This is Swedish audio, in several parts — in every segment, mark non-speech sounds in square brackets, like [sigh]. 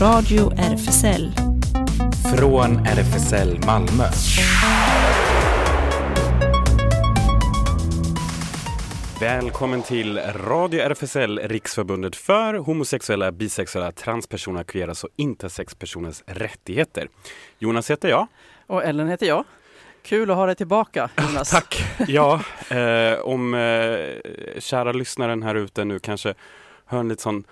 Radio RFSL. Från RFSL Malmö. Välkommen till Radio RFSL, Riksförbundet för homosexuella, bisexuella, transpersoner, queeras och intersexpersoners rättigheter. Jonas heter jag. Och Ellen heter jag. Kul att ha dig tillbaka Jonas. Tack! [laughs] Ja, eh, om eh, kära lyssnaren här ute nu kanske hör en lite sån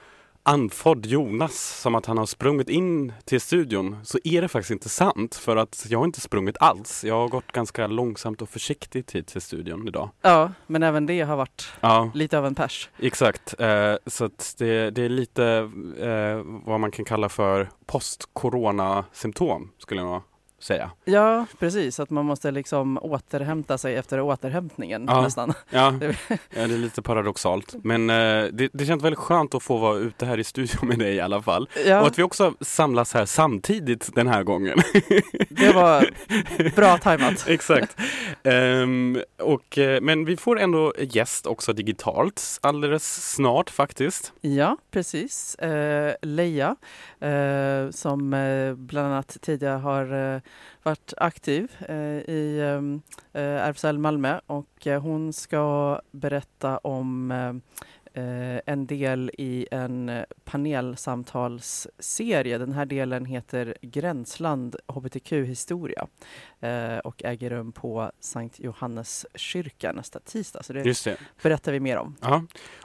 andfådd Jonas som att han har sprungit in till studion så är det faktiskt inte sant för att jag har inte sprungit alls. Jag har gått ganska långsamt och försiktigt hit till studion idag. Ja, men även det har varit Ja, lite av en pers. exakt. Eh, så det, det är lite eh, vad man kan kalla för post-corona symptom skulle jag nog säga. Ja, precis. Att man måste liksom återhämta sig efter återhämtningen Ja. nästan. Ja, [laughs] ja det är lite paradoxalt. Men eh, det, det känns väldigt skönt att få vara ute här i studion med dig i alla fall. Och Ja, att vi också samlas här samtidigt den här gången. [laughs] det var bra tajmat. [laughs] Exakt. Ehm, och, eh, men vi får ändå gäst också digitalt alldeles snart faktiskt. Ja, precis. Eh, Leia, eh, som eh, bland annat tidigare har varit aktiv eh, i ehm, eh, RFSL Malmö. Och eh, hon ska berätta om eh, eh, eh, en del i en eh, panelsamtalsserie. Den här delen heter Gränsland hbtq-historia eh, och äger rum på Sankt Johannes kyrka nästa tisdag. Så det Just det. berättar vi mer om. Ja.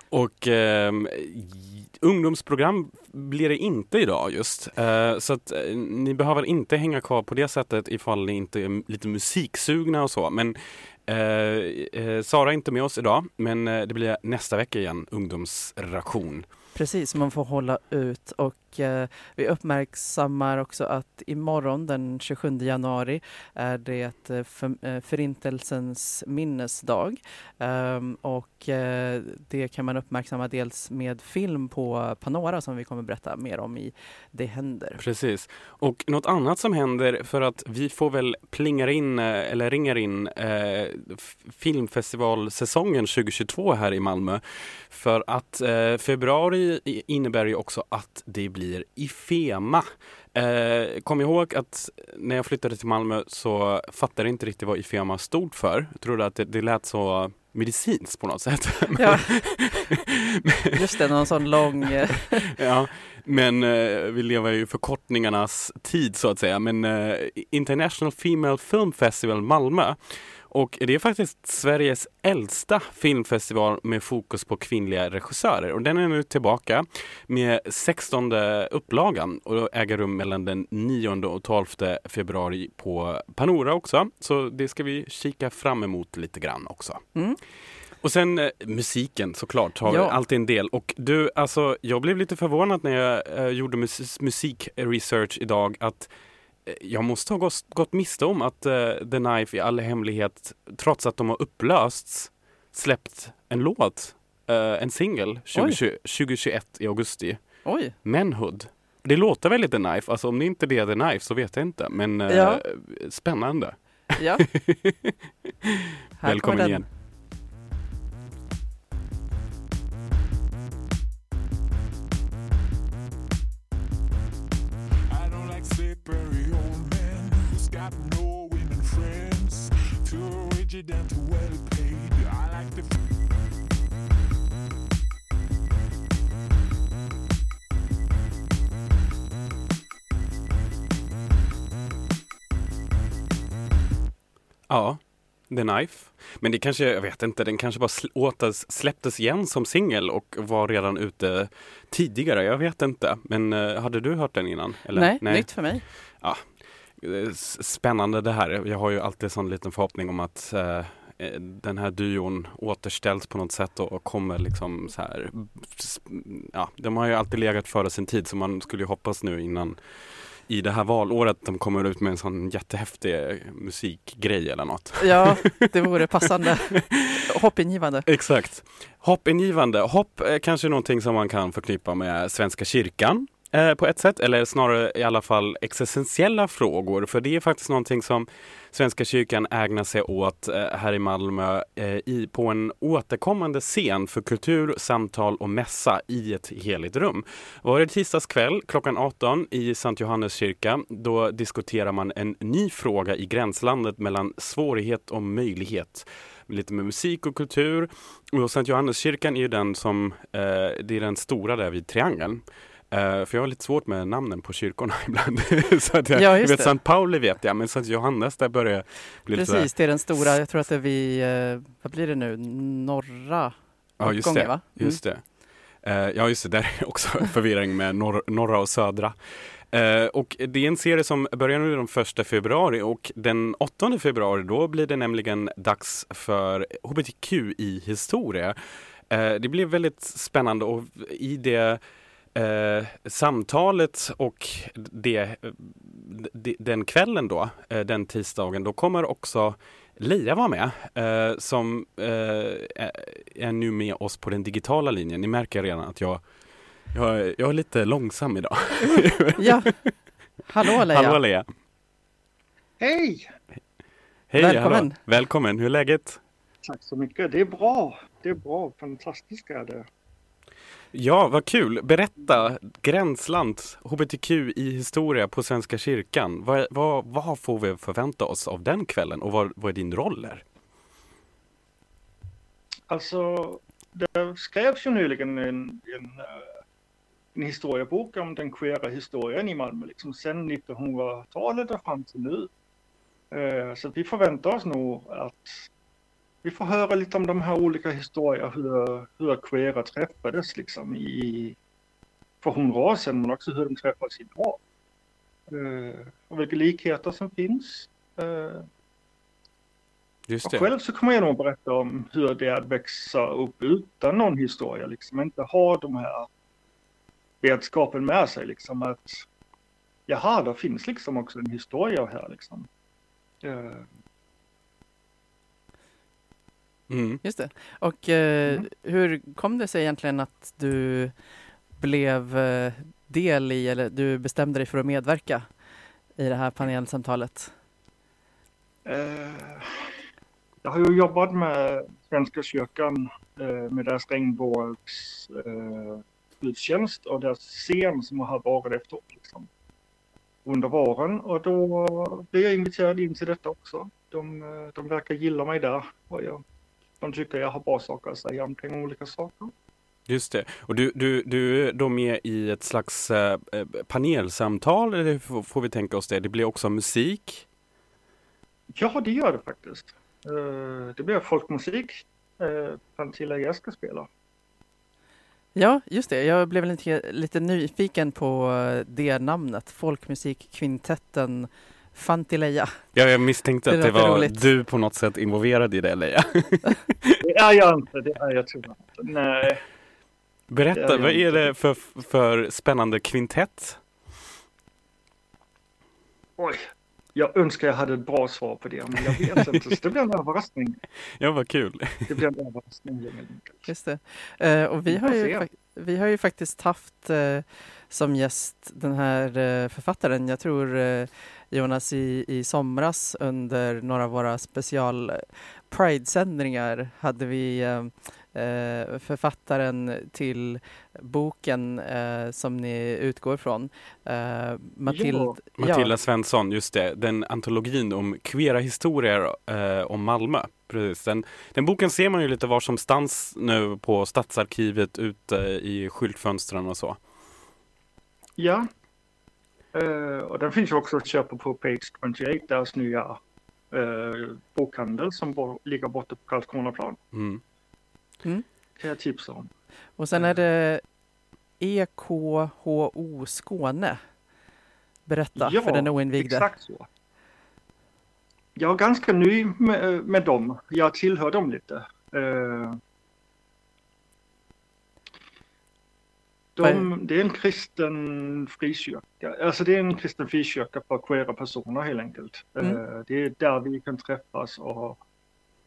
Och j- ungdomsprogram blir det inte idag just. Eh, så att eh, ni behöver inte hänga kvar på det sättet ifall ni inte är lite musiksugna och så. Men eh, eh, Eh, eh, Sara är inte med oss idag, men eh, det blir nästa vecka igen, ungdomsreaktion. Precis, man får hålla ut och Eh, vi uppmärksammar också att imorgon den 27 januari är det eh, för, eh, Förintelsens minnesdag ehm, och eh, det kan man uppmärksamma dels med film på Panora som vi kommer berätta mer om i Det händer. Precis. Och något annat som händer för att vi får väl plingar in eh, eller ringar in eh, filmfestivalsäsongen 2022 här i Malmö. För att eh, februari innebär ju också att det blir IFEMA. Eh, kom ihåg att när jag flyttade till Malmö så fattade jag inte riktigt vad IFEMA stod för. Jag trodde att det, det lät så medicinskt på något sätt. [laughs] Ja, [laughs] just det, någon sån lång... eh, [laughs] Ja, men eh, vi lever ju förkortningarnas tid så att säga. Men eh, International Female Film Festival Malmö. Och det är faktiskt Sveriges äldsta filmfestival med fokus på kvinnliga regissörer. Och den är nu tillbaka med 16 upplagan och äger rum mellan den 9 och 12 februari på Panora också. Så det ska vi kika fram emot lite grann också. Mm. Och sen eh, musiken såklart har Ja. alltid en del. Och du, alltså jag blev lite förvånad när jag eh, gjorde mus- musikresearch idag att jag måste ha gått, gått miste om att eh, The Knife i all hemlighet, trots att de har upplösts, släppt en låt, eh, en singel 2020 2021 i augusti. Oj, Manhood. Det låter väldigt The Knife, alltså om det inte är The Knife så vet jag inte. Men eh, Ja. spännande. ja. [laughs] Välkommen igen. Too rigid and too well paid. I like the Ja, The Knife. Men det kanske, jag vet inte, den kanske bara åter släpptes igen som singel och var redan ute tidigare. Jag vet inte. Men eh, hade du hört den innan? Eller? Nej, nytt för mig. S- Spännande det här. Jag har ju alltid en sån liten förhoppning om att eh, eh, den här duon återställs på något sätt och, och kommer liksom så här. Ja, de har ju alltid legat före sin tid så man skulle ju hoppas nu innan i det här valåret de kommer ut med en sån jättehäftig musikgrej eller något. Ja, [laughs] det vore passande. Hoppingivande. Exakt. Hoppingivande. Hopp är kanske någonting som man kan förknippa med Svenska kyrkan eh, på ett sätt, eller snarare i alla fall existentiella frågor. För det är faktiskt någonting som Svenska kyrkan ägnar sig åt eh, här i Malmö eh, i, på en återkommande scen för kultur, samtal och mässa i ett heligt rum. Varje tisdagskväll klockan 18 i Sankt Johannes kyrka. Då diskuterar man en ny fråga i gränslandet mellan svårighet och möjlighet lite med musik och kultur. Och Sankt Johanneskyrkan är ju den som, eh, det är den stora där vid triangeln. Eh, för jag har lite svårt med namnen på kyrkorna [laughs] ibland. [laughs] så att jag, Ja, jag vet. Sankt Pauli vet jag, men Sankt Johannes där börjar bli lite. Precis, det är den stora, jag tror att det är vid, eh, vad blir det nu, norra Ja, just uppgången det. va? Mm. Just det. Eh, ja, just det. Där är också [laughs] förvirring med norr, norra och södra. Eh, och det är en serie som börjar nu den 1 februari och den 8 februari då blir det nämligen dags för HBTQ i historia. Eh, det blir väldigt spännande och i det eh, samtalet och det, det, den kvällen då, eh, den tisdagen, då kommer också Leia vara med, eh, som eh, är- nu med oss på den digitala linjen. Ni märker redan att jag, jag, är- jag är lite långsam idag. [laughs] Ja, hallå Leia! Hallå Leia! Hej! Hej, Välkommen. Hallå. Välkommen! Hur är läget? Tack så mycket. Det är bra. Det är bra. Fantastiskt är det. Ja, vad kul! Berätta, Gränsland, HBTQ i historia på Svenska kyrkan. Vad, vad, vad får vi förvänta oss av den kvällen och vad, vad är din roll där? Alltså, det skrevs ju nyligen en, en, eh, en historiebok om den queera historien i Malmö, liksom sedan 1900-talet och fram till nu. Eh, så vi förväntar oss nog att vi får höra lite om de här olika historierna, hur, hur queera träffades liksom i, för hundra år sedan, men också hur de träffas idag. Eh, Och vilka likheter som finns. Eh, Just Och det. själv så kommer jag nog berätta om hur det är att växa upp utan någon historia, liksom inte ha de här vetskapen med sig, liksom att jaha, det finns liksom också en historia här liksom. Eh, Mm. Just det. Och eh, Mm. hur kom det sig egentligen att du blev eh, del i, eller du bestämde dig för att medverka i det här panelsamtalet? eh, jag har ju jobbat med Svenska kyrkan eh, med deras regnbågs eh, gudstjänst och deras scen som har varit efteråt liksom. Under våren och då blev jag inviterad in till detta också. De, de verkar gilla mig där och jag, de tycker jag har bra saker att säga omkring olika saker. Just det. Och du, du, du är då med i ett slags eh, eh, panelsamtal, eller hur får, får vi tänka oss det? Det blir också musik. Ja, det gör det faktiskt. Eh, det blir folkmusik. Uh, Pantilla jag ska spela. Ja, just det. Jag blev lite, lite nyfiken på eh, det namnet, Folkmusikkvintetten Fantileja. Ja, jag misstänkte Det att det var roligt. du på något sätt involverad i det, Leia. [laughs] Det är jag inte, det är jag tyvärr inte. Nej. Berätta, är vad är det för, för spännande kvintett? Oj. Jag önskar jag hade ett bra svar på det, men jag vet inte. Så det blir en överraskning. [laughs] Ja, vad kul. Det blir en överraskning. Just det. Eh, och vi har, ju, vi har ju faktiskt haft eh, som gäst den här eh, författaren, jag tror Jonas i, i somras under några av våra special eh, Pride-sändningar hade vi eh, eh, författaren till boken eh, som ni utgår från. Eh, Matilda, Ja, Matilda Svensson, just det. Den antologin om queera historier eh, om Malmö. Precis. Den, den boken ser man ju lite var som stans nu på Stadsarkivet ute i skyltfönstren och så. Ja. Eh, och den finns ju också att köpa på Page 28, deras nya eh, bokhandel som ligger borta på Karlskronaplan. Mm. Kan jag tipsa om. Och sen är det EKHO Skåne. Berätta för den oinvigde. exakt så. Jag är ganska ny med, med dem. Jag tillhör dem lite. De, det är en kristen frikyrka. Alltså det är en kristen frikyrka för queera personer helt enkelt. Mm. Eh, det är där vi kan träffas och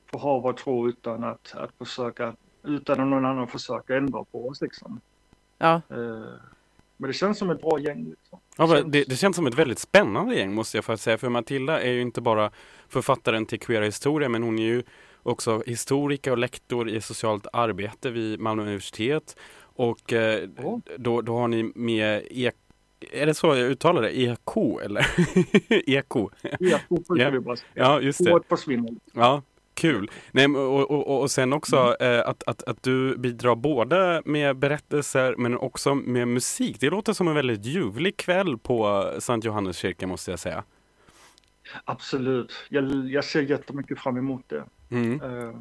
få ha vår tro utan att, att försöka, utan att någon annan försöker ändra på oss liksom. Ja, Eh, men det känns som ett bra gäng. Liksom. Ja, det, det känns som ett väldigt spännande gäng måste jag få säga. För Matilda är ju inte bara författaren till Queera historia men hon är ju också historiker och lektor i socialt arbete vid Malmö universitet. Och eh, Ja. då, då har ni med e är det så jag uttalar det? EK eller? [laughs] EK? Ja. kan vi bara säga. Ja, just det. Ja, kul. Nej, och, och, och- sen också eh, att, att, att du bidrar både med berättelser men också med musik. Det låter som en väldigt ljuvlig kväll på Sankt Johannes kyrka måste jag säga. Absolut. Jag, jag ser jättemycket fram emot det. Mm. Eh,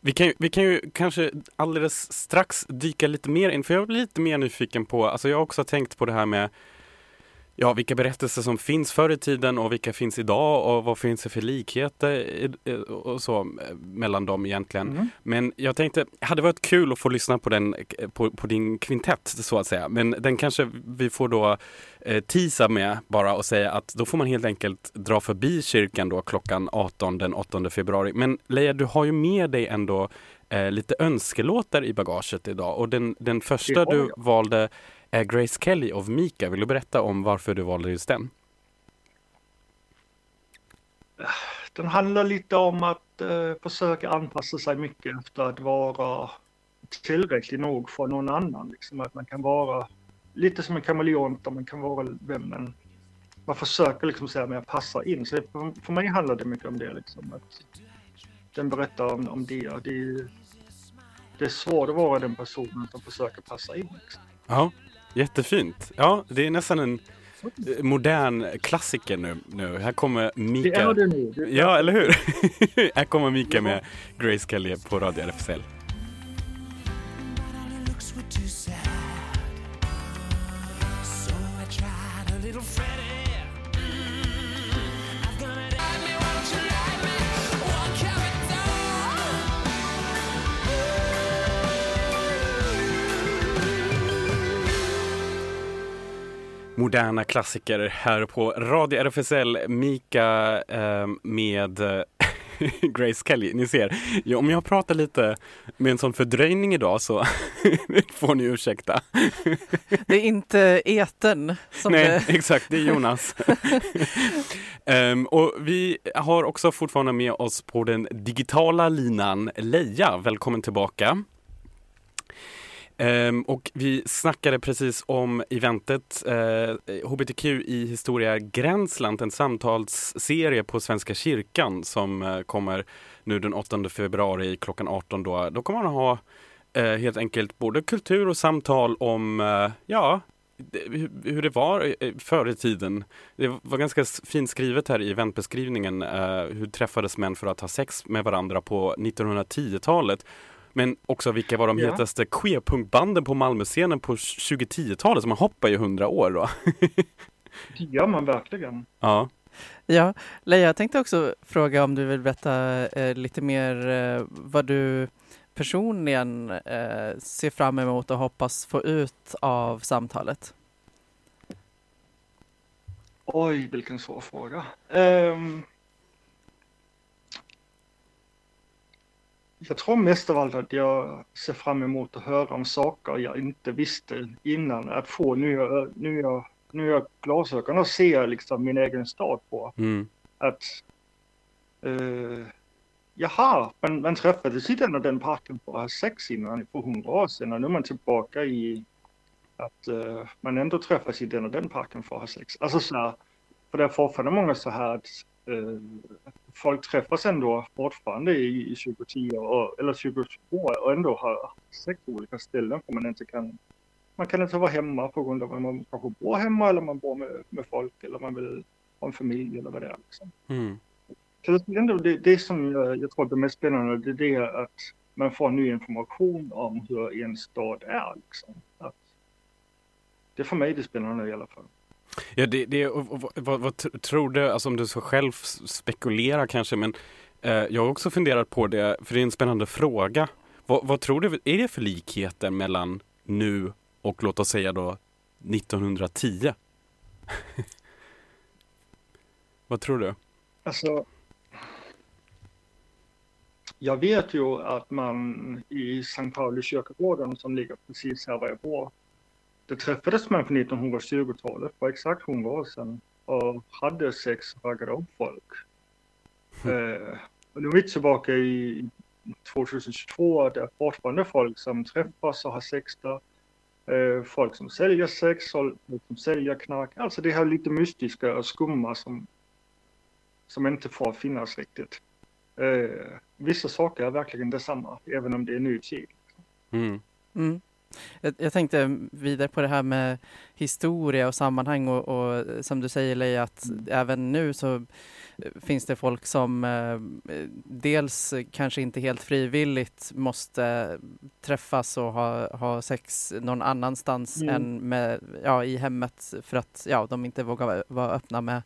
vi, kan, ju- vi kan ju kanske alldeles strax dyka lite mer in, för jag blir lite mer nyfiken på, alltså jag har också tänkt på det här med Ja, vilka berättelser som finns förr i tiden och vilka finns idag och vad finns det för likheter och så eh, mellan dem egentligen. mm. Men jag tänkte, hade varit kul att få lyssna på, den, på, på din kvintett så att säga. Men den kanske vi får då eh, tisa med bara och säga att då får man helt enkelt dra förbi kyrkan då klockan 18 den 8 februari. Men Leia, du har ju med dig ändå eh, lite önskelåtar i bagaget idag och den, den första du valde Grace Kelly av Mika. Vill du berätta om varför du valde just den? Den handlar lite om att eh, försöka anpassa sig mycket efter att vara tillräcklig nog för någon annan. Liksom att man kan vara lite som en kameleont man kan vara vem man... Man försöker liksom säga att passa in. Så för, för mig handlar det mycket om det. Liksom, att den berättar om, om det. det. är- Det är svårt att vara den personen som försöker passa in. Liksom. Ja, jättefint. Ja, det är nästan en eh, modern klassiker nu. nu. Här kommer Det Mika. är det nu. Det, Ja, eller hur? [laughs] Här kommer Mika med Grace Kelly på Radio RFSL. Moderna klassiker här på Radio RFSL. Mika eh, med [laughs] Grace Kelly. Ni ser, ja, om jag pratar lite med en sån fördröjning idag så [laughs] får ni ursäkta. [laughs] Det är inte eten som Nej, det... exakt, det är Jonas. Ehm, och vi har också fortfarande med oss på den digitala linan Leia. Välkommen tillbaka. Ehm, och vi snackade precis om eventet eh, HBTQ i historia Gränsland, en samtalsserie på Svenska kyrkan som eh, kommer nu den 8 februari klockan 18 då. Då kommer man ha eh, helt enkelt både kultur och samtal om, eh, ja, hur- det var eh, förr i tiden. Det var ganska fint skrivet här i eventbeskrivningen. Eh, hur träffades män för att ha sex med varandra på 1910-talet? Men också vilka var de Ja. hetaste queerpunkbanden på Malmöscenen på 2010-talet? Så man hoppar ju 100 år då. [laughs] det gör man verkligen. ja. Ja, Leia, jag tänkte också fråga om du vill berätta eh, lite mer eh, vad du personligen eh, ser fram emot och hoppas få ut av samtalet. Oj, vilken svår fråga. Ehm, jag tror mest av allt att jag ser fram emot att höra om saker jag inte visste innan. Att få nya, nya, nya glasögon och se liksom min egen stad på. Mm. Att eh, jaha, man, man träffades i den och den parken för att ha sex innan för hundra år sedan och nu är man tillbaka i att eh, man ändå träffas i den och den parken för att ha sex. Alltså så här, för det är fortfarande många så här att folk träffas ändå fortfarande i, i 2010 och, eller 2022 och ändå har sex olika ställen för man inte kan man kan inte vara hemma på grund av att man kanske bor hemma eller man bor med, med folk eller man vill ha en familj eller vad det är. Liksom. Mm. Så det, ändå, det, det som jag, jag tror är det mest spännande det är att man får ny information om hur en stad är. Liksom. Att, det är för mig det spännande i alla fall. Ja, det, det, och, och, vad, vad tror du, alltså om du så själv spekulerar kanske, men eh, jag har också funderat på det, för det är en spännande fråga. Vad, vad tror du, är det för likheter mellan nu och låt oss säga då 1910? [laughs] vad tror du? Alltså, jag vet ju att man i Sankt Pauli kyrkogården som ligger precis här var jag bor, det träffades män på 1920-talet för exakt 100 år sedan och hade sex och raggade upp folk. Eh, och nu är vi tillbaka i 2022 det är fortfarande folk som träffas och har sex där. Eh, folk som säljer sex, folk som säljer knark. Alltså det här lite mystiska och skumma som, som inte får finnas riktigt. Eh, vissa saker är verkligen detsamma, även om det är ny tid. Mm. Mm. Jag, jag tänkte vidare på det här med historia och sammanhang och, och som du säger Leia, att även nu så eh, finns det folk som eh, dels kanske inte helt frivilligt måste träffas och ha, ha sex någon annanstans Mm. än med, ja, i hemmet för att ja, de inte vågar vara öppna med,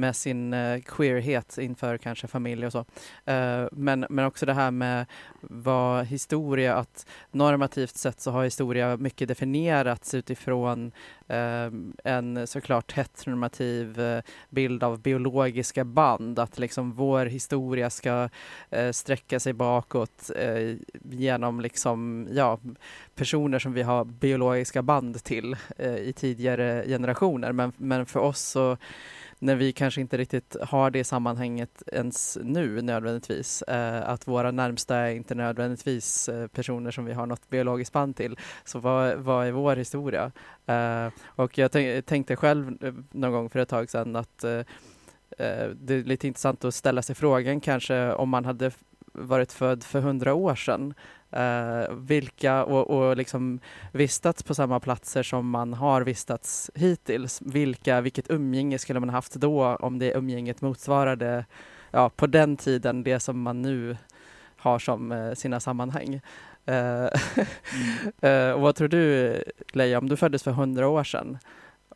med sin eh, queerhet inför kanske familj och så. Eh, men, men också det här med vad historia, att normativt sett så har historia mycket definierats utifrån eh, en såklart heteronormativ bild av biologiska band. Att liksom vår historia ska sträcka sig bakåt genom liksom, ja, personer som vi har biologiska band till i tidigare generationer. Men, men för oss så när vi kanske inte riktigt har det sammanhanget ens nu nödvändigtvis. Eh, att våra närmsta är inte nödvändigtvis eh, personer som vi har något biologiskt band till. Så vad, vad är vår historia? Eh, och jag tänkte själv eh, någon gång för ett tag sedan att eh, eh, det är lite intressant att ställa sig frågan kanske om man hade varit född för hundra år sedan. Eh, vilka och, och liksom vistats på samma platser som man har vistats hittills. Vilka, vilket umgänge skulle man haft då om det umgänget motsvarade ja, på den tiden det som man nu har som eh, sina sammanhang. Mm. uh, [laughs] och vad tror du Leia, om du föddes för hundra år sedan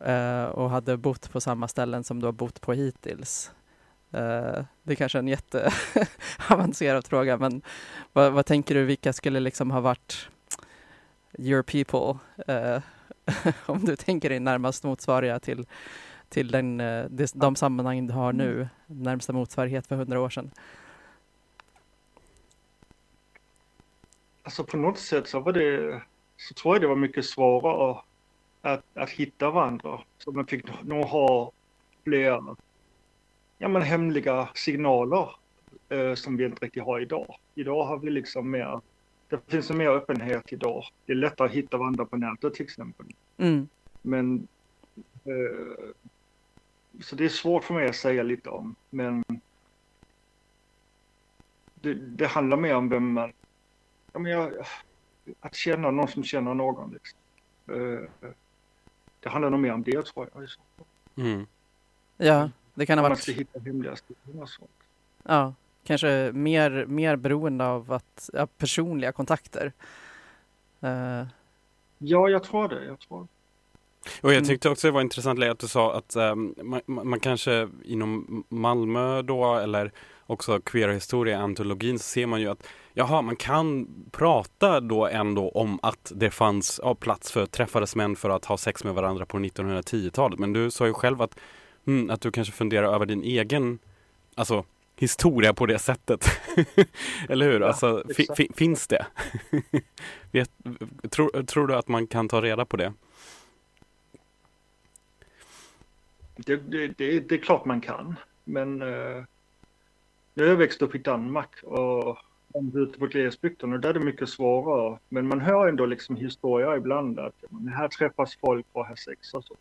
uh, och hade bott på samma ställen som du har bott på hittills? Eh, det är kanske är en jätteavancerad [laughs] fråga men vad, vad tänker du, vilka skulle liksom ha varit your people? Eh, [laughs] om du tänker dig närmast motsvariga till, till den, eh, de, de sammanhang du har nu, närmsta motsvarighet för hundra år sedan. Alltså på något sätt så var det, så tror jag det var mycket svårare att, att hitta varandra. Så man fick nog ha fler, ja men hemliga signaler eh, som vi inte riktigt har idag. Idag har vi liksom mer, det finns en mer öppenhet idag. Det är lättare att hitta varandra på nätet till exempel. Mm. Men eh, så det är svårt för mig att säga lite om. Men det, det handlar mer om vem man, ja, men jag, att känna någon som känner någon. Liksom. Eh, det handlar nog mer om det tror jag. Mm. Ja, det kan ha Om man varit ska hitta hemliga och sånt. ja, kanske mer, mer beroende av att, ja, personliga kontakter. Eh, Ja, jag tror det. Jag tror. Och jag Mm. tyckte också det var intressant att du sa att ehm, man, man kanske inom Malmö då eller också queerhistoria-antologin så ser man ju att jaha, man kan prata då ändå om att det fanns ja, plats för träffades män för att ha sex med varandra på 1910-talet. Men du sa ju själv att, mm, att du kanske funderar över din egen alltså, historia på det sättet. [laughs] Eller hur? Ja, alltså, fi, exakt. fi, finns det? [laughs] Vet, tror, tror du att man kan ta reda på det? Det, det, det, det är klart man kan. Men eh, jag är växt upp i Danmark och ute på glesbygden och där är det mycket svårare. Men man hör ändå liksom historier ibland att här träffas folk och har sex och så.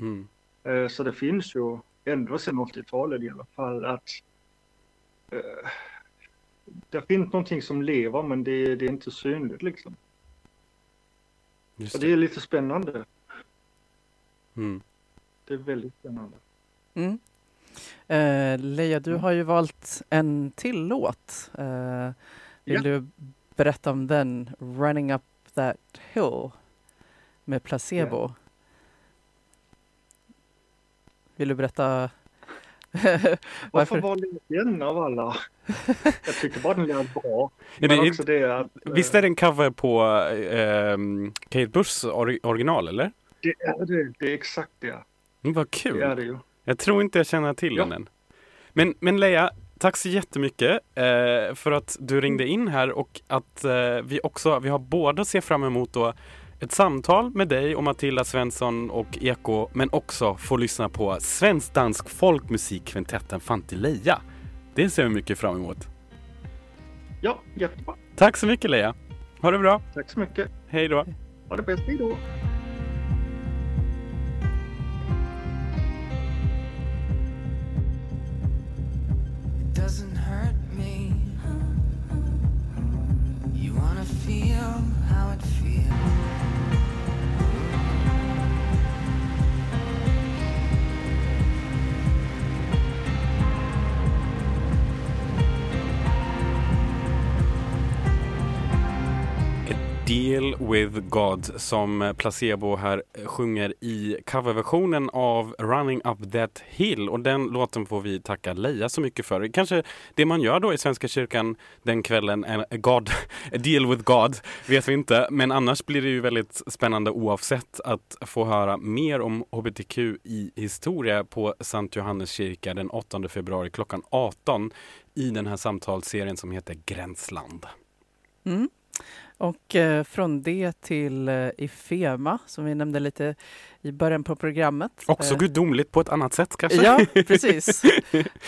Mm. Eh, Så det finns ju ändå sedan 80-talet i alla fall att eh, det finns någonting som lever men det, det är inte synligt liksom. Just det. det är lite spännande. Mm. Det är väldigt spännande. mm. Eh, Leia, du Mm. har ju valt en till låt. Eh, vill Ja. du berätta om den, Running Up That Hill med Placebo? Vill du berätta Varför varför? var det den av alla? [laughs] Jag tyckte bara den lät bra. Är det- också det att... eh, Visst är det en cover på ehm, Kate Bushs or- original eller? Det är det. Det är exakt det. Mm, vad Det kul! är det ju. Jag tror inte jag känner till Ja. den än. Men, men Leia, tack så jättemycket eh, för att du ringde in här och att eh, vi också, vi har båda ser fram emot då Ett samtal med dig och Matilda Svensson och Eko men också få lyssna på svensk dansk folkmusikkvintetten Fantileia. Det ser vi mycket fram emot. Ja, jättebra. Tack så mycket Leia. Ha det bra. Tack så mycket. Hej då. Ha det bäst. Hej då. Deal with God som Placebo här sjunger i coverversionen av Running Up That Hill och den låten får vi tacka Leia så mycket för. Kanske det man gör då i Svenska kyrkan den kvällen, God, a [laughs] deal with God, vet vi inte. Men annars blir det ju väldigt spännande oavsett att få höra mer om hbtq i historia på Sankt Johannes kyrka den 8 februari klockan 18 i den här samtalsserien som heter Gränsland. Mm. Och eh, från det till eh, Ifema som vi nämnde lite i början på programmet. Också Eh, gudomligt på ett annat sätt kanske? Ja, [laughs] precis.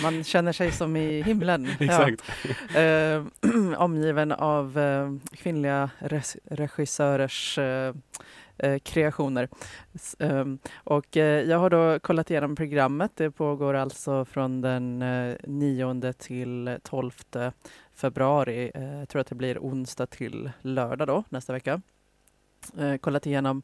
Man känner sig som i himlen. [laughs] Ja. Exakt. Eh, [clears throat] omgiven av kvinnliga res- regissörers kreationer. Ehm, och jag har då kollat igenom programmet. Det pågår alltså från den eh, 9 till 12 februari. Eh, jag tror att det blir onsdag till lördag då, nästa vecka. Eh, kollat igenom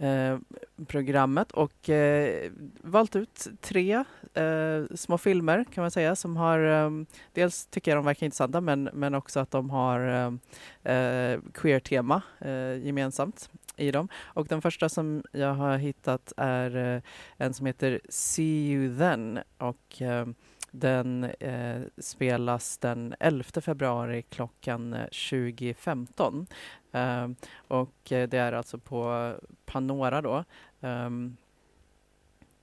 eh, programmet och eh, valt ut tre eh, små filmer kan man säga som har eh, dels tycker jag de verkar intressanta men, men också att de har eh, eh queer-tema eh, gemensamt i dem. Och den första som jag har hittat är eh, en som heter See You Then och eh, den eh, spelas den 11 februari klockan 20.15. Eh, ehm, och eh, det är alltså på Panora då. Ehm,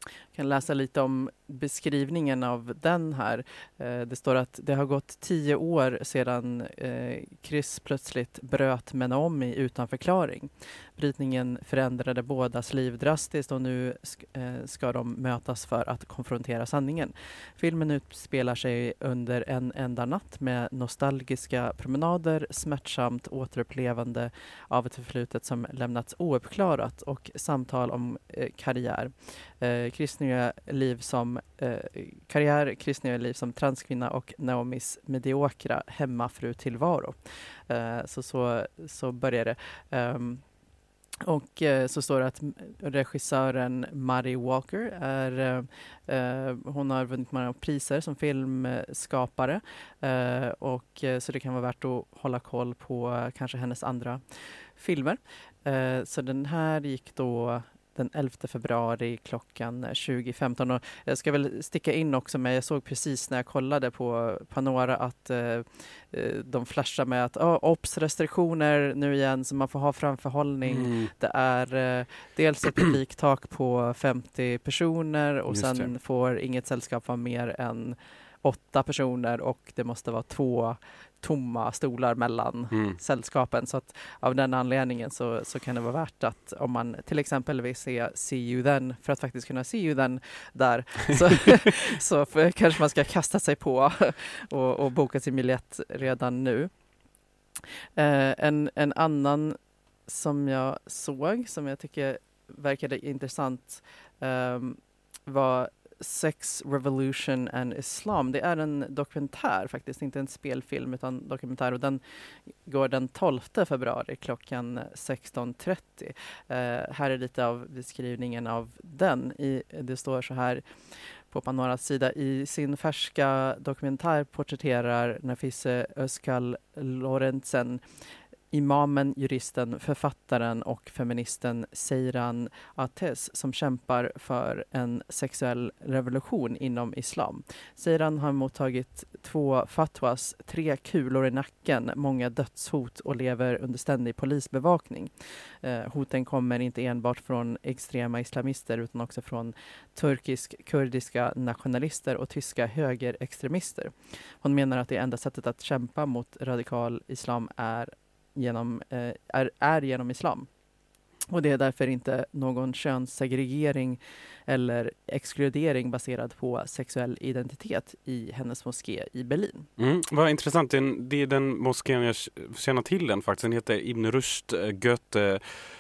jag kan läsa lite om beskrivningen av den här. Eh, det står att det har gått tio år sedan eh, Chris plötsligt bröt med Naomi utan förklaring. Brytningen förändrade bådas liv drastiskt och nu eh, ska de mötas för att konfrontera sanningen. Filmen utspelar sig under en enda natt med nostalgiska promenader, smärtsamt återupplevande av ett förflutet som lämnats ouppklarat och samtal om eh, karriär. Eh, Chris nya liv som eh, karriär, kristna liv som transkvinna och Naomis mediokra hemmafrutillvaro. Eh, så, så, så börjar det. Um, och eh, så står det att regissören Mary Walker är, eh, hon har vunnit många priser som filmskapare. Eh, och, eh, så det kan vara värt att hålla koll på eh, kanske hennes andra filmer. Eh, så den här gick då den 11 februari klockan 20.15. Och jag ska väl sticka in också med, jag såg precis när jag kollade på Panora att eh, eh, de flashar med att oh, OPS restriktioner nu igen så man får ha framförhållning. Mm. Det är eh, dels ett publiktak på 50 personer och Just sen det. får inget sällskap vara mer än åtta personer och det måste vara två tomma stolar mellan Mm. sällskapen. Så att av den anledningen så, så kan det vara värt att om man till exempel vill se See You Then för att faktiskt kunna See You Then där så, [laughs] så för, kanske man ska kasta sig på och, och boka sin biljett redan nu. Eh, en, en annan som jag såg som jag tycker verkade intressant ehm, var Sex Revolution and Islam. Det är en dokumentär faktiskt, inte en spelfilm utan dokumentär och den går den 12 februari klockan 16.30. Eh, här är lite av beskrivningen av den. I, det står så här på Panoras sida. I sin färska dokumentär porträtterar Nafise Özkal Lorentzen imamen, juristen, författaren och feministen Seiran Ates som kämpar för en sexuell revolution inom islam. Seiran har mottagit två fatwas, tre kulor i nacken, många dödshot och lever under ständig polisbevakning. Eh, hoten kommer inte enbart från extrema islamister utan också från turkisk-kurdiska nationalister och tyska högerextremister. Hon menar att det enda sättet att kämpa mot radikal islam är genom, eh, är, är genom islam. Och det är därför inte någon könssegregering eller exkludering baserad på sexuell identitet i hennes moské i Berlin. Mm, vad intressant, det är, det är den moskén jag känner till den faktiskt. Den heter Ibn Rushd eh, Goethe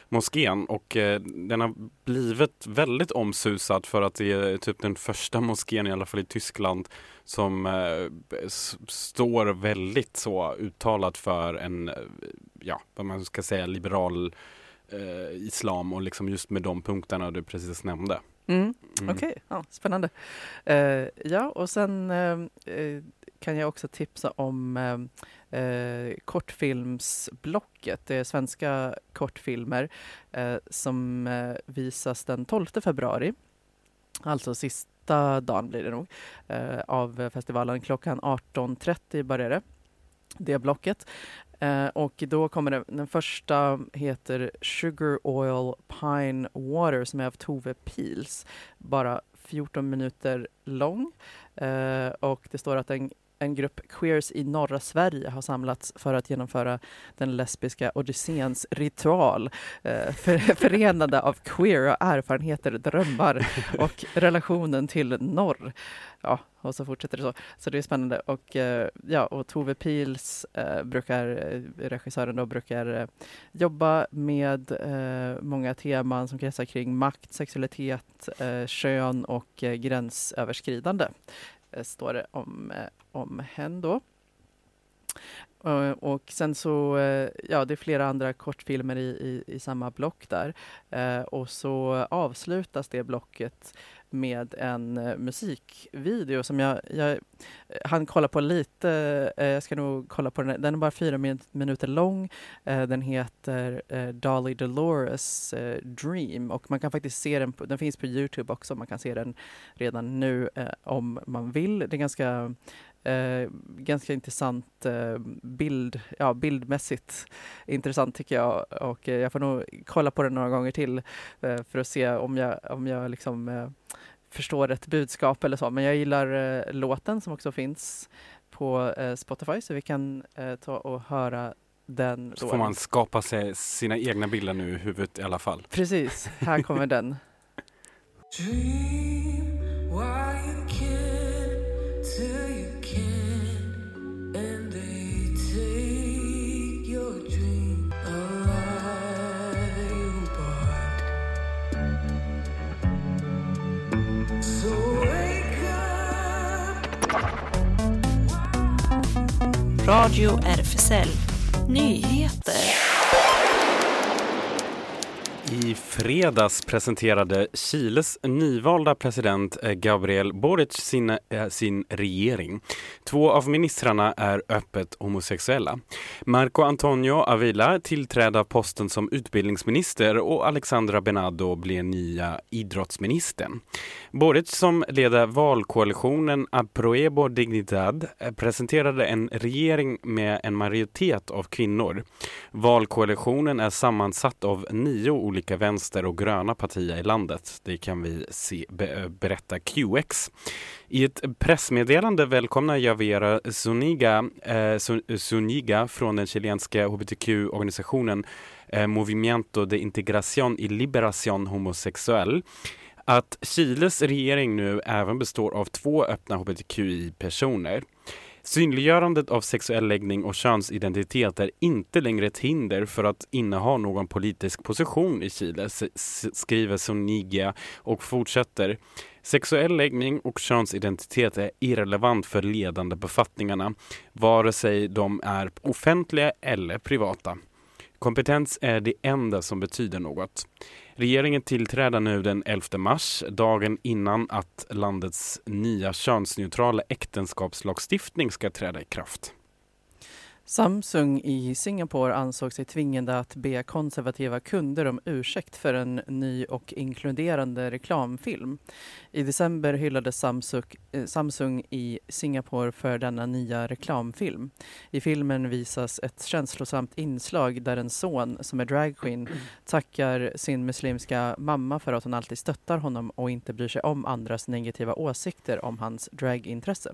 moskén och eh, den har blivit väldigt omsusad för att det är eh, typ den första moskén i alla fall i Tyskland som eh, står väldigt så uttalat för en, eh, ja vad man ska säga, liberal eh, islam och liksom just med de punkterna du precis nämnde. Mm. Mm. Okej, ja, spännande. Eh, ja, och sen eh, kan jag också tipsa om eh, eh, kortfilmsblocket. Det är svenska kortfilmer eh, som eh, visas den 12 februari. Alltså sista dagen blir det nog av festivalen. Klockan 18.30 börjar det. Det blocket. Eh, och då kommer det, den första heter Sugar Oil Pine Water som är av Tove Pils. Bara 14 minuter lång. Eh, och det står att den en grupp queers i norra Sverige har samlats för att genomföra den lesbiska odysséns ritual. Eh, för, [laughs] förenade av queera erfarenheter, drömmar och [laughs] relationen till norr. Ja, och så fortsätter det så. Så det är spännande. Och, eh, ja, och Tove Pils, eh, brukar, eh, regissören då, brukar eh, jobba med många teman som kretsar kring makt, sexualitet, kön och gränsöverskridande. Eh, står det om, eh, om hen då. Uh, Och sen så, uh, ja det är flera andra kortfilmer i, i, i samma block där. Uh, och så avslutas det blocket med en eh, musikvideo som jag, jag eh, han kolla på lite, eh, jag ska nog kolla på den, den är bara fyra min, minuter lång. Den heter Dolly Dolores Dream och man kan faktiskt se den, på, den finns på Youtube också, man kan se den redan nu om man vill. Det är ganska Eh, ganska intressant eh, bild, ja, bildmässigt intressant tycker jag och eh, jag får nog kolla på den några gånger till eh, för att se om jag, om jag liksom eh, förstår ett budskap eller så. Men jag gillar eh, låten som också finns på eh, Spotify så vi kan eh, ta och höra den. Så då. får man skapa sig sina egna bilder nu i huvudet i alla fall. Precis, här kommer den. Dream Radio RFSL Nyheter. I fredags presenterade Chiles nyvalda president eh, Gabriel Boric sin, eh, sin regering. Två av ministrarna är öppet homosexuella. Marco Antonio Avila tillträder posten som utbildningsminister och Alexandra Benado blir nya idrottsministern. Boric som leder valkoalitionen Apruebo Dignidad eh, presenterade en regering med en majoritet av kvinnor. Valkoalitionen är sammansatt av nio olika vänster och gröna partier i landet. Det kan vi se, be, berätta QX. I ett pressmeddelande välkomnar Javiera Zuniga, eh, Zuniga från den chilenska hbtq-organisationen eh, Movimiento de Integración y Liberación Homosexuell att Chiles regering nu även består av två öppna hbtqi-personer. Synliggörandet av sexuell läggning och könsidentitet är inte längre ett hinder för att inneha någon politisk position i Chile, skriver Sonigia och fortsätter. Sexuell läggning och könsidentitet är irrelevant för ledande befattningarna, vare sig de är offentliga eller privata. Kompetens är det enda som betyder något. Regeringen tillträder nu den 11 mars, dagen innan att landets nya könsneutrala äktenskapslagstiftning ska träda i kraft. Samsung i Singapore ansåg sig tvingade att be konservativa kunder om ursäkt för en ny och inkluderande reklamfilm. I december hyllade Samsung, eh, Samsung i Singapore för denna nya reklamfilm. I filmen visas ett känslosamt inslag där en son som är dragqueen tackar sin muslimska mamma för att hon alltid stöttar honom och inte bryr sig om andras negativa åsikter om hans dragintresse.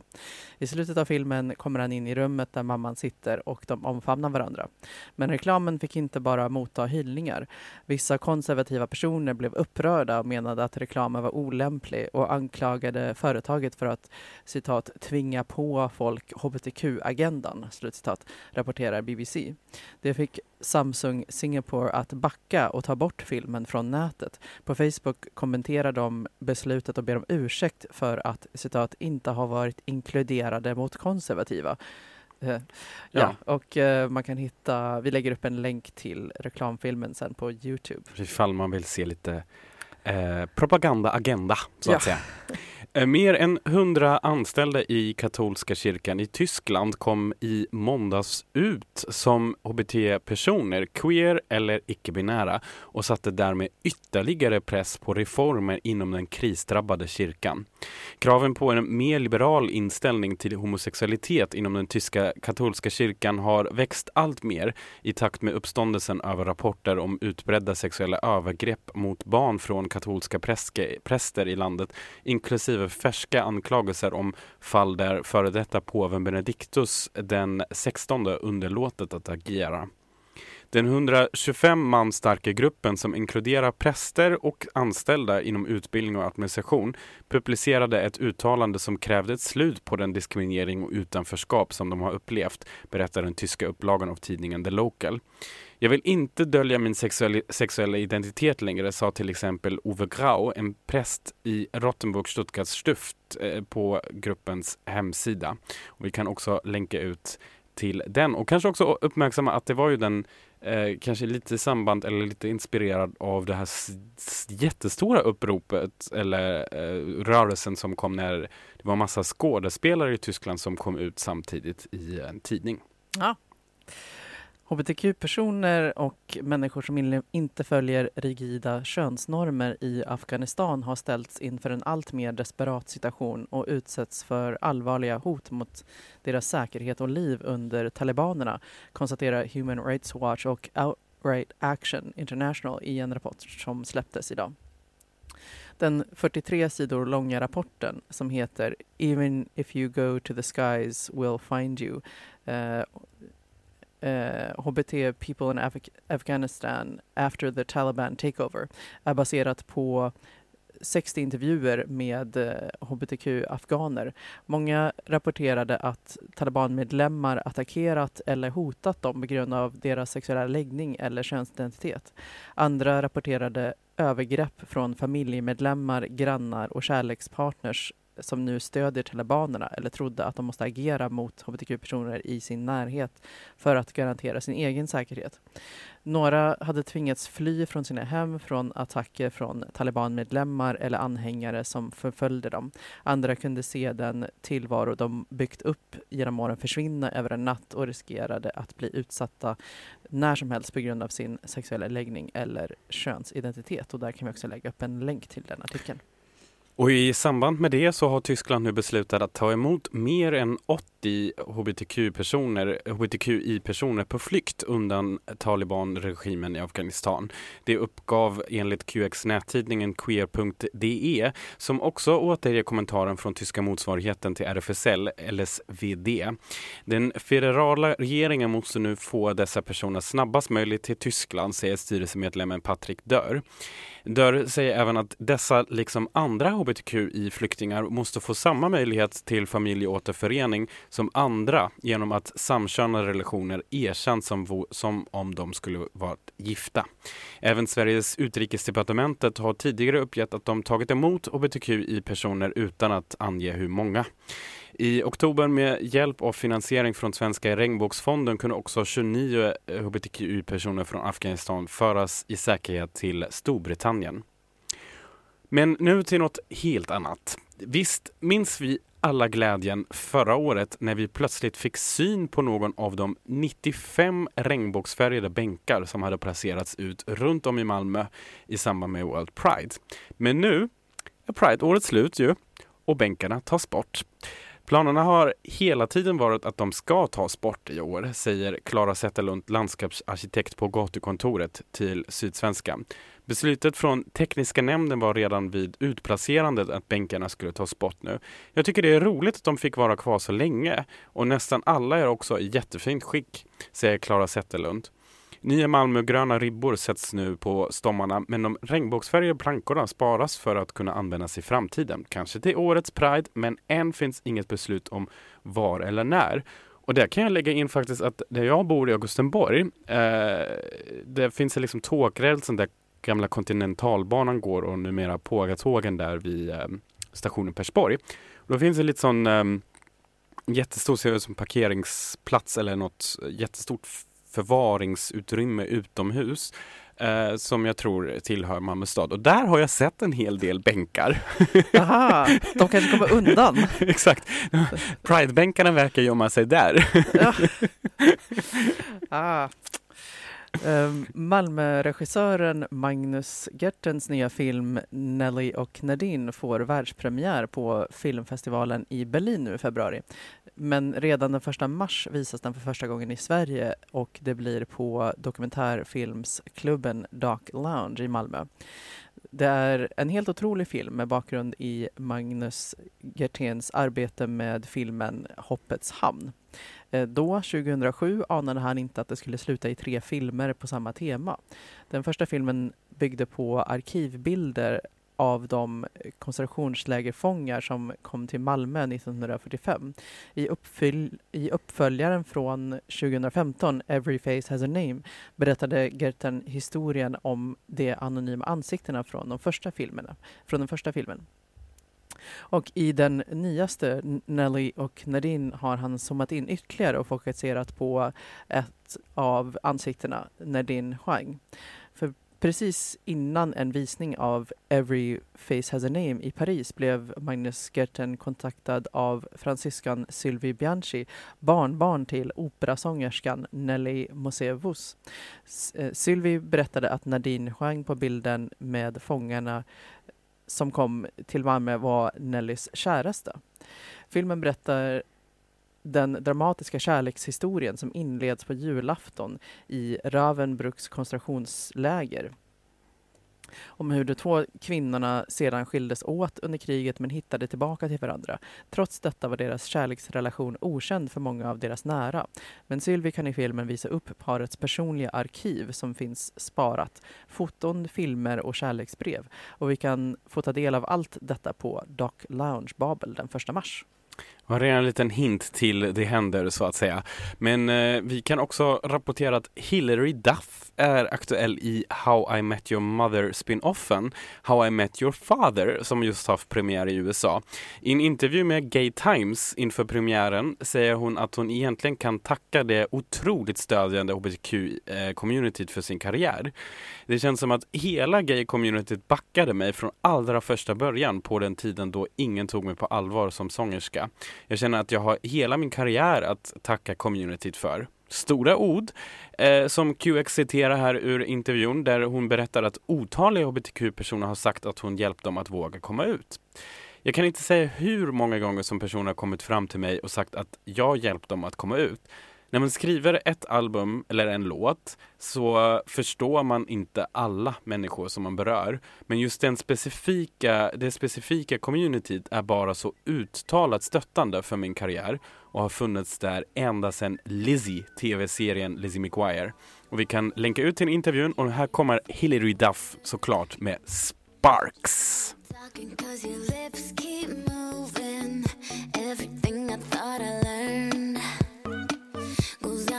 I slutet av filmen kommer han in i rummet där mamman sitter och de omfamnar varandra. Men reklamen fick inte bara motta hyllningar. Vissa konservativa personer blev upprörda och menade att reklamen var olämplig och anklagade företaget för att citat tvinga på folk hbtq-agendan, slutcitat, rapporterar BBC. Det fick Samsung Singapore att backa och ta bort filmen från nätet. På Facebook kommenterar de beslutet och ber om ursäkt för att citat inte ha varit inkluderade mot konservativa. Eh, ja, Ja. och eh, man kan hitta, vi lägger upp en länk till reklamfilmen sen på Youtube. Ifall man vill se lite eh, propaganda-agenda, så Ja. att säga. Eh, mer än hundra anställda i katolska kyrkan i Tyskland kom i måndags ut som hbt-personer, queer eller icke-binära och satte därmed ytterligare press på reformer inom den krisdrabbade kyrkan. Kraven på en mer liberal inställning till homosexualitet inom den tyska katolska kyrkan har växt allt mer i takt med uppståndelsen över rapporter om utbredda sexuella övergrepp mot barn från katolska präster i landet, inklusive färska anklagelser om fall där före detta påven Benedictus den 16 underlåtit att agera. Den 125 man starka gruppen som inkluderar präster och anställda inom utbildning och administration publicerade ett uttalande som krävde ett slut på den diskriminering och utanförskap som de har upplevt, berättar den tyska upplagan av tidningen The Local. Jag vill inte dölja min sexuella, sexuella identitet längre, sa till exempel Ove Grau, en präst i Rottenburg Stuttgarts Stift eh, på gruppens hemsida. Och vi kan också länka ut till den och kanske också uppmärksamma att det var ju den eh, kanske lite i samband eller lite inspirerad av det här jättestora uppropet eller eh, rörelsen som kom när det var massa skådespelare i Tyskland som kom ut samtidigt i en tidning. Ja. Hbtq-personer och människor som inte följer rigida könsnormer i Afghanistan har ställts inför en allt mer desperat situation och utsätts för allvarliga hot mot deras säkerhet och liv under talibanerna, konstaterar Human Rights Watch och Outright Action International i en rapport som släpptes idag. Den 43 sidor långa rapporten som heter Even if you go to the skies we'll find you eh, eh, HBT People in Af- Afghanistan after the Taliban takeover är baserat på 60 intervjuer med eh, hbtq-afghaner. Många rapporterade att talibanmedlemmar attackerat eller hotat dem på grund av deras sexuella läggning eller könsidentitet. Andra rapporterade övergrepp från familjemedlemmar, grannar och kärlekspartners som nu stödjer talibanerna eller trodde att de måste agera mot hbtq-personer i sin närhet för att garantera sin egen säkerhet. Några hade tvingats fly från sina hem från attacker från talibanmedlemmar eller anhängare som förföljde dem. Andra kunde se den tillvaro de byggt upp genom åren försvinna över en natt och riskerade att bli utsatta när som helst på grund av sin sexuella läggning eller könsidentitet. Och där kan vi också lägga upp en länk till den artikeln. Och i samband med det så har Tyskland nu beslutat att ta emot mer än 80 hbtq-personer, hbtqi-personer på flykt undan talibanregimen i Afghanistan. Det uppgav enligt QX nättidningen queer.de som också återger kommentaren från tyska motsvarigheten till RFSL, LSVD. Den federala regeringen måste nu få dessa personer snabbast möjligt till Tyskland, säger styrelsemedlemmen Patrik Dörr. Dörr säger även att dessa, liksom andra hbtqi-flyktingar, måste få samma möjlighet till familjeåterförening som andra genom att samkönade relationer erkänns som, som om de skulle vara gifta. Även Sveriges utrikesdepartementet har tidigare uppgett att de tagit emot hbtqi-personer utan att ange hur många. I oktober med hjälp av finansiering från Svenska regnbågsfonden kunde också 29 hbtqi-personer från Afghanistan föras i säkerhet till Storbritannien. Men nu till något helt annat. Visst minns vi alla glädjen förra året när vi plötsligt fick syn på någon av de 95 regnbågsfärgade bänkar som hade placerats ut runt om i Malmö i samband med World Pride. Men nu är Pride-året slut ju och bänkarna tas bort. Planerna har hela tiden varit att de ska tas bort i år, säger Klara Zetterlund, landskapsarkitekt på gatukontoret till Sydsvenska. Beslutet från tekniska nämnden var redan vid utplacerandet att bänkarna skulle tas bort nu. Jag tycker det är roligt att de fick vara kvar så länge och nästan alla är också i jättefint skick, säger Klara Zetterlund. Nya Malmögröna ribbor sätts nu på stommarna men de regnbågsfärgade plankorna sparas för att kunna användas i framtiden. Kanske till årets Pride men än finns inget beslut om var eller när. Och där kan jag lägga in faktiskt att där jag bor i Augustenborg, eh, det finns liksom tågrälsen där gamla Kontinentalbanan går och numera Pågatågen där vid eh, stationen Persborg. Och då finns det lite sån eh, jättestor ser ut som parkeringsplats eller något jättestort förvaringsutrymme utomhus eh, som jag tror tillhör Malmö stad. Och där har jag sett en hel del bänkar. Aha, de kanske kommer undan. [laughs] Exakt. Pridebänkarna verkar gömma sig där. Ja. Ah. Ehm, Malmöregissören Magnus Gertens nya film Nelly och Nadine får världspremiär på filmfestivalen i Berlin nu i februari. Men redan den första mars visas den för första gången i Sverige och det blir på dokumentärfilmsklubben Dark Lounge i Malmö. Det är en helt otrolig film med bakgrund i Magnus Gertens arbete med filmen Hoppets hamn. Eh, då, 2007, anade han inte att det skulle sluta i tre filmer på samma tema. Den första filmen byggde på arkivbilder av de koncentrationslägerfångar som kom till Malmö 1945. I, uppfyll, I uppföljaren från 2015, Every Face Has a Name, berättade Gerten historien om de anonyma ansiktena från de första filmerna, från den första filmen. Och i den nyaste, Nelly och Nadine, har han zoomat in ytterligare och fokuserat på ett av ansiktena, Nadine Huang. För precis innan en visning av Every Face Has a Name i Paris blev Magnus Gerten kontaktad av fransyskan Sylvie Bianchi, barnbarn till operasångerskan Nelly Mosevus. Eh, Sylvie berättade att Nadine Huang på bilden med fångarna som kom till Malmö var Nellys käraste. Filmen berättar den dramatiska kärlekshistorien som inleds på julafton i Ravenbrucks koncentrationsläger. Om hur de två kvinnorna sedan skildes åt under kriget men hittade tillbaka till varandra. Trots detta var deras kärleksrelation okänd för många av deras nära. Men Sylvie kan i filmen visa upp parets personliga arkiv som finns sparat. Foton, filmer och kärleksbrev. Och vi kan få ta del av allt detta på Doc Lounge Babel den 1 mars. Var redan en liten hint till det händer så att säga. Men eh, vi kan också rapportera att Hillary Duff är aktuell i How I Met Your Mother spin-offen How I Met Your Father som just haft premiär i USA. I en intervju med Gay Times inför premiären säger hon att hon egentligen kan tacka det otroligt stödjande hbtq-communityt för sin karriär. Det känns som att hela gay-communityt backade mig från allra första början på den tiden då ingen tog mig på allvar som sångerska. Jag känner att jag har hela min karriär att tacka communityt för. Stora ord eh, som QX citerar här ur intervjun där hon berättar att otaliga hbtq-personer har sagt att hon hjälpt dem att våga komma ut. Jag kan inte säga hur många gånger som personer har kommit fram till mig och sagt att jag hjälpt dem att komma ut. När man skriver ett album eller en låt så förstår man inte alla människor som man berör. Men just den specifika, det specifika communityt är bara så uttalat stöttande för min karriär och har funnits där ända sedan Lizzie, tv-serien Lizzie McGuire. Och vi kan länka ut till intervjun och här kommer Hillary Duff såklart med Sparks. Talking cause your lips keep moving. Everything I thought I learned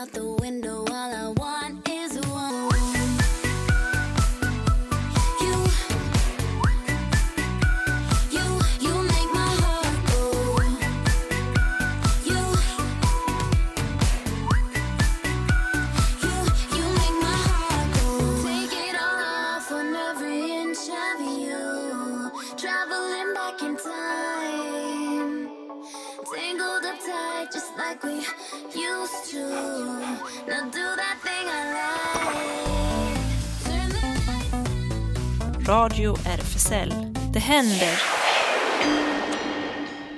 out the window. All I want is one. You, you, you make my heart go. You, you, you make my heart go. Take it off on every inch of you. Traveling back in time. Tangled up tight just like we used to. Radio RFSL. Det händer.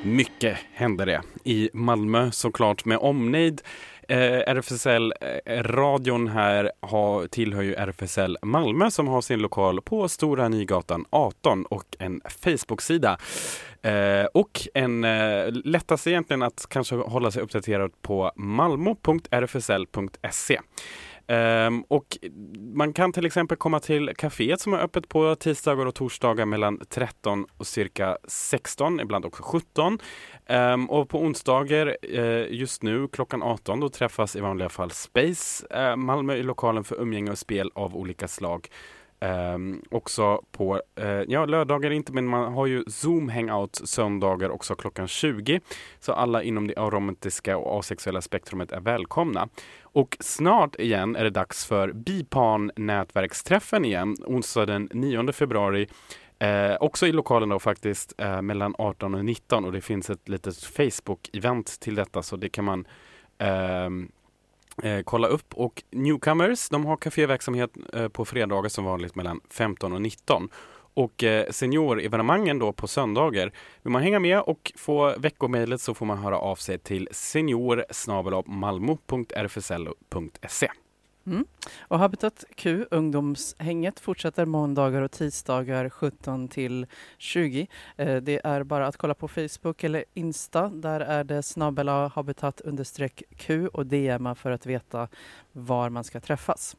Mycket händer det i Malmö såklart med omnejd. Eh, RFSL eh, radion här har, tillhör ju RFSL Malmö som har sin lokal på Stora Nygatan 18 och en Facebook-sida. Eh, och en eh, lättast egentligen att kanske hålla sig uppdaterad på malmo.rfsl.se. Um, ehm, och man kan till exempel komma till kaféet som är öppet på tisdagar och torsdagar mellan 13 och cirka 16, ibland också 17. Um, ehm, och på onsdagar uh, just nu klockan 18 då träffas i vanliga fall Space uh, Malmö i lokalen för umgänge och spel av olika slag. Ehm, också på eh, ja, lördagar inte, men man har ju Zoom hangout söndagar också klockan 20. Så alla inom det aromantiska och asexuella spektrumet är välkomna. Och snart igen är det dags för Bipan nätverksträffen igen, onsdag den 9 februari. Eh, också i lokalen då faktiskt eh, mellan 18 och 19 och det finns ett litet Facebook-event till detta så det kan man eh, eh, kolla upp. Och Newcomers, de har kaféverksamhet eh, på fredagar som vanligt mellan 15 och 19. Och eh, seniorevenemangen då på söndagar. Vill man hänga med och få veckomejlet så får man höra av sig till senior malmo.rfsl.se. Mm. Och Habitat Q, ungdomshänget, fortsätter måndagar och tisdagar 17 till 20. Eh, det är bara att kolla på Facebook eller Insta. Där är det snabbela habitat understreck Q och DMa för att veta var man ska träffas.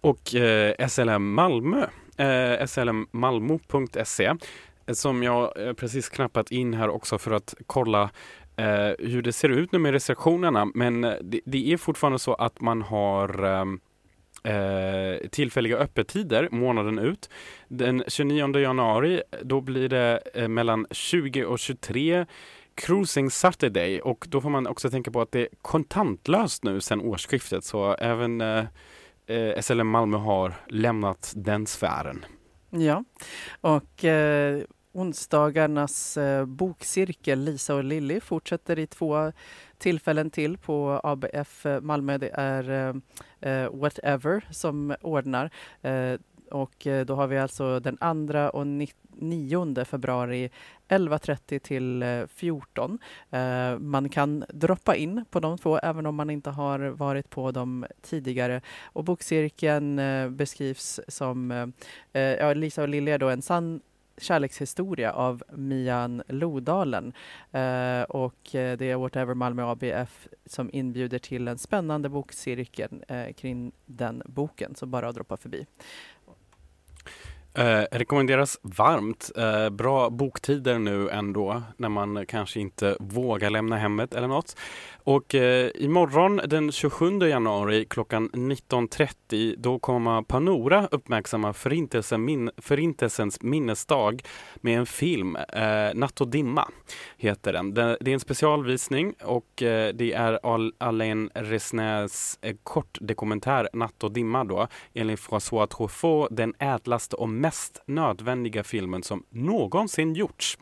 Och eh, SLM Malmö, eh, slmmalmo.se eh, som jag eh, precis knappat in här också för att kolla Eh, hur det ser ut nu med restriktionerna. Men eh, det, det är fortfarande så att man har ehm, eh, tillfälliga öppettider månaden ut. Den 29 januari då blir det eh, mellan 20 och 23 Cruising Saturday och då får man också tänka på att det är kontantlöst nu sedan årsskiftet så även eh, eh, SLM Malmö har lämnat den sfären. Ja, och eh, onsdagarnas eh, bokcirkel Lisa och Lilly fortsätter i två tillfällen till på ABF eh, Malmö. Det är eh, eh, Whatever som ordnar. Eh, och eh, då har vi alltså den andra och 9 februari 11.30 till 14. Man kan droppa in på de två även om man inte har varit på dem tidigare. Och bokcirkeln beskrivs som, ja, Lisa och Lilja då, en sann kärlekshistoria av Mian Lodalen. Eh, och eh, det är Whatever Malmö ABF som inbjuder till en spännande bokcirkel eh, kring den boken. Så bara att droppa förbi. Eh, rekommenderas varmt. Eh, bra boktider nu ändå när man kanske inte vågar lämna hemmet eller något. Och eh, imorgon den 27 januari klockan 19.30 då kommer Panora uppmärksamma förintelsen, min, Förintelsens minnesdag med en film, eh, Natt och dimma heter den. Det, det är en specialvisning och eh, det är Al- Alain Resnais eh, kortdokumentär Natt och dimma då enligt François Truffaut den ädlaste och mest nödvändiga filmen som någonsin gjorts.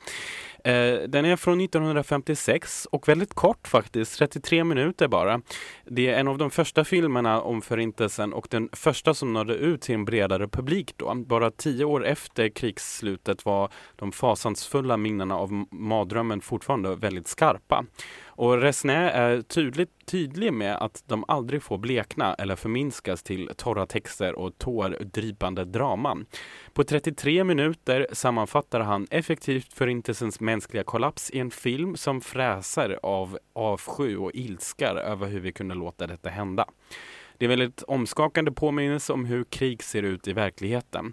Eh, den är från 1956 och väldigt kort faktiskt, 33 minuter bara. Det är en av de första filmerna om Förintelsen och den första som nådde ut till en bredare publik då. Bara tio år efter krigsslutet var de fasansfulla minnena av mardrömmen fortfarande väldigt skarpa. Och Resnais är tydligt, tydlig med att de aldrig får blekna eller förminskas till torra texter och tårdrypande draman. På 33 minuter sammanfattar han effektivt Förintelsens mänskliga kollaps i en film som fräser av avsky och ilskar över hur vi kunde låta detta hända. Det är en väldigt omskakande påminnelse om hur krig ser ut i verkligheten.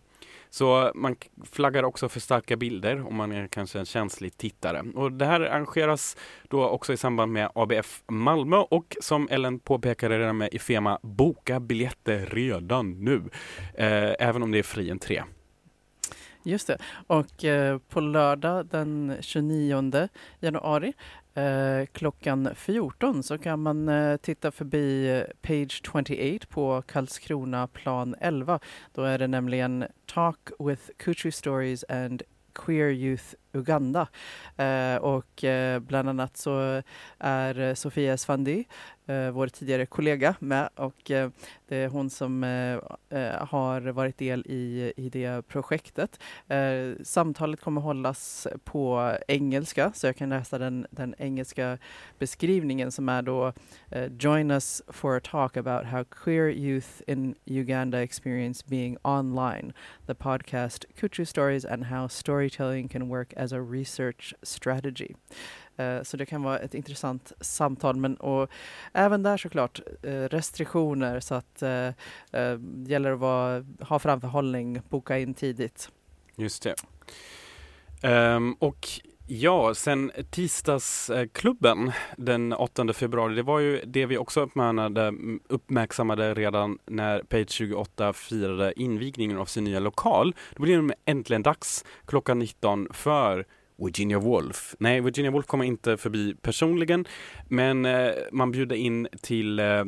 Så man flaggar också för starka bilder om man är kanske en känslig tittare. Och det här arrangeras då också i samband med ABF Malmö och som Ellen påpekade redan med Ifema, boka biljetter redan nu. Eh, även om det är fri entré. Just det. Och eh, på lördag den 29 januari eh, klockan 14 så kan man eh, titta förbi eh, Page 28 på Karlskrona plan 11. Då är det nämligen Talk with Kutri Stories and Queer Youth Uganda. Eh, och eh, bland annat så är Sofia Esfandi, eh, vår tidigare kollega, med och det är hon som har varit del i, i det projektet. Samtalet kommer hållas på engelska, så jag kan läsa den, den engelska beskrivningen som är då Join us for a talk about how queer youth in Uganda experience being online. The podcast Kuchu Stories and how storytelling can work as a research strategy. Eh, Så det kan vara ett intressant samtal. Men och även där såklart eh, restriktioner så att eh, eh, gäller att vara, ha framförhållning, boka in tidigt. Just det. Um, och ja, sen tisdagsklubben den 8 februari, det var ju det vi också uppmärksammade, uppmärksammade redan när Page 28 firade invigningen av sin nya lokal. Då blir det äntligen dags klockan 19 för Virginia Woolf. Nej, Virginia Woolf kommer inte förbi personligen, men eh, man bjuder in till eh,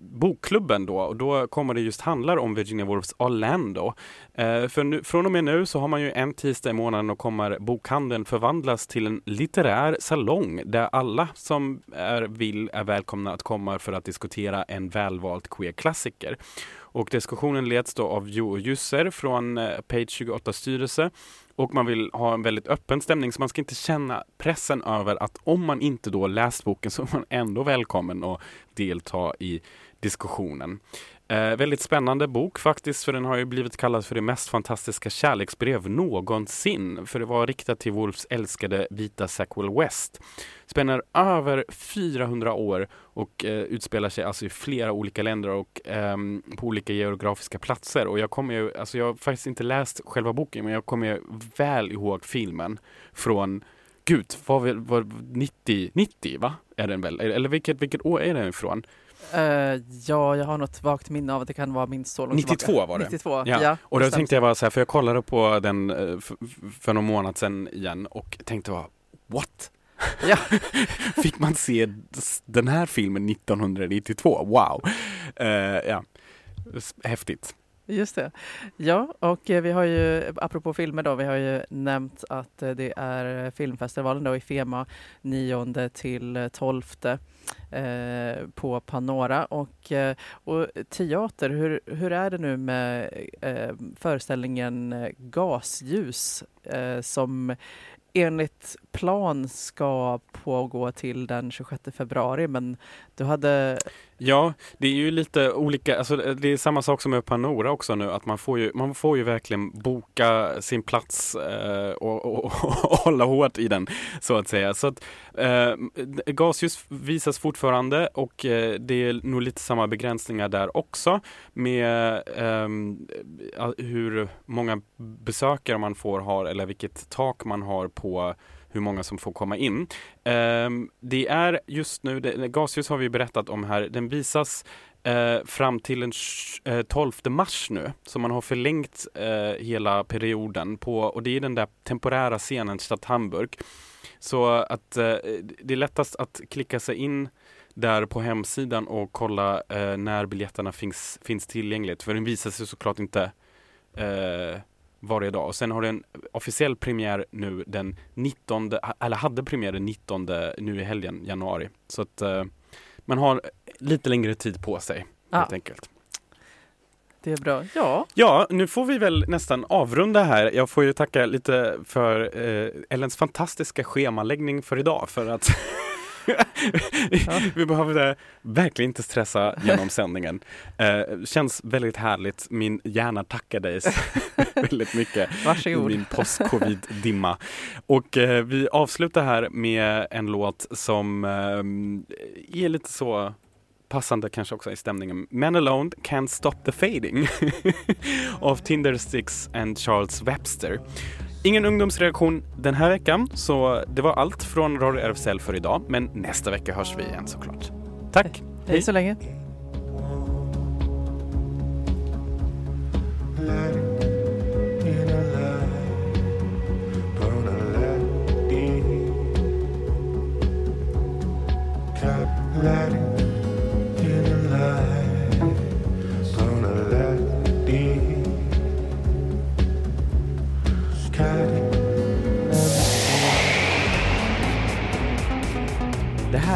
bokklubben då och då kommer det just handla om Virginia Woolfs Orlando. Eh, för nu, från och med nu så har man ju en tisdag i månaden och kommer bokhandeln förvandlas till en litterär salong där alla som är, vill är välkomna att komma för att diskutera en välvald queer-klassiker. Och diskussionen leds då av Jo Jusser från eh, Page 28 styrelse och man vill ha en väldigt öppen stämning så man ska inte känna pressen över att om man inte då läst boken så är man ändå välkommen att delta i diskussionen. Eh, väldigt spännande bok faktiskt, för den har ju blivit kallad för det mest fantastiska kärleksbrev någonsin. För det var riktat till Wolfs älskade vita Sackwell West. Spänner över 400 år och eh, utspelar sig alltså i flera olika länder och eh, på olika geografiska platser. Och jag kommer ju, alltså jag har faktiskt inte läst själva boken, men jag kommer ju väl ihåg filmen från Gud, var, var 90, 90 va? Är den väl? Eller vilket, vilket år är den ifrån? Eh, ja, jag har något vagt minne av att det kan vara minst så långt 92 tillbaka. var det. 92, Ja, ja. Och då tänkte jag bara så här, för jag kollade på den eh, f- f- för någon månad sedan igen och tänkte bara, what? [laughs] Ja. [laughs] Fick man se den här filmen 1992? Wow! Eh, ja, häftigt. Just det. Ja, och eh, vi har ju, apropå filmer då, vi har ju nämnt att eh, det är filmfestivalen då i Fema 9 till 12 eh, på Panora. Och, eh, och teater, hur, hur är det nu med eh, föreställningen Gasljus eh, som enligt plan ska pågå till den 26 februari men du hade Ja, det är ju lite olika, alltså det är samma sak som med Panora också nu, att man får ju, man får ju verkligen boka sin plats eh, och, och, och hålla hårt i den, så att säga. Så att eh, gasljus visas fortfarande och eh, det är nog lite samma begränsningar där också med eh, hur många besökare man får ha eller vilket tak man har på hur många som får komma in. Ehm, det är just nu, det, gasljus har vi berättat om här, den visas eh, fram till den eh, 12 mars nu. Så man har förlängt eh, hela perioden på, och det är den där temporära scenen Stadt Hamburg. Så att eh, det är lättast att klicka sig in där på hemsidan och kolla eh, när biljetterna finns, finns tillgängligt. För den visar sig såklart inte eh, varje dag. Och sen har den officiell premiär nu den 19, eller hade premiär den 19 nu i helgen, januari. Så att eh, man har lite längre tid på sig Ja. helt enkelt. det är bra. Ja, Ja, nu får vi väl nästan avrunda här. Jag får ju tacka lite för eh, Ellens fantastiska schemaläggning för idag för att [laughs] vi behövde verkligen inte stressa genom sändningen. Eh, känns väldigt härligt. Min hjärna tackar dig [laughs] väldigt mycket varsågod. min post-covid-dimma. Och eh, vi avslutar här med en låt som eh, är lite så passande kanske också i stämningen. Men Alone Can't Stop the Fading [laughs] av Tindersticks and Charles Webster. Ingen ungdomsreaktion den här veckan, så det var allt från Radio RFSL för idag. Men nästa vecka hörs vi igen såklart. Tack! Hej så länge. in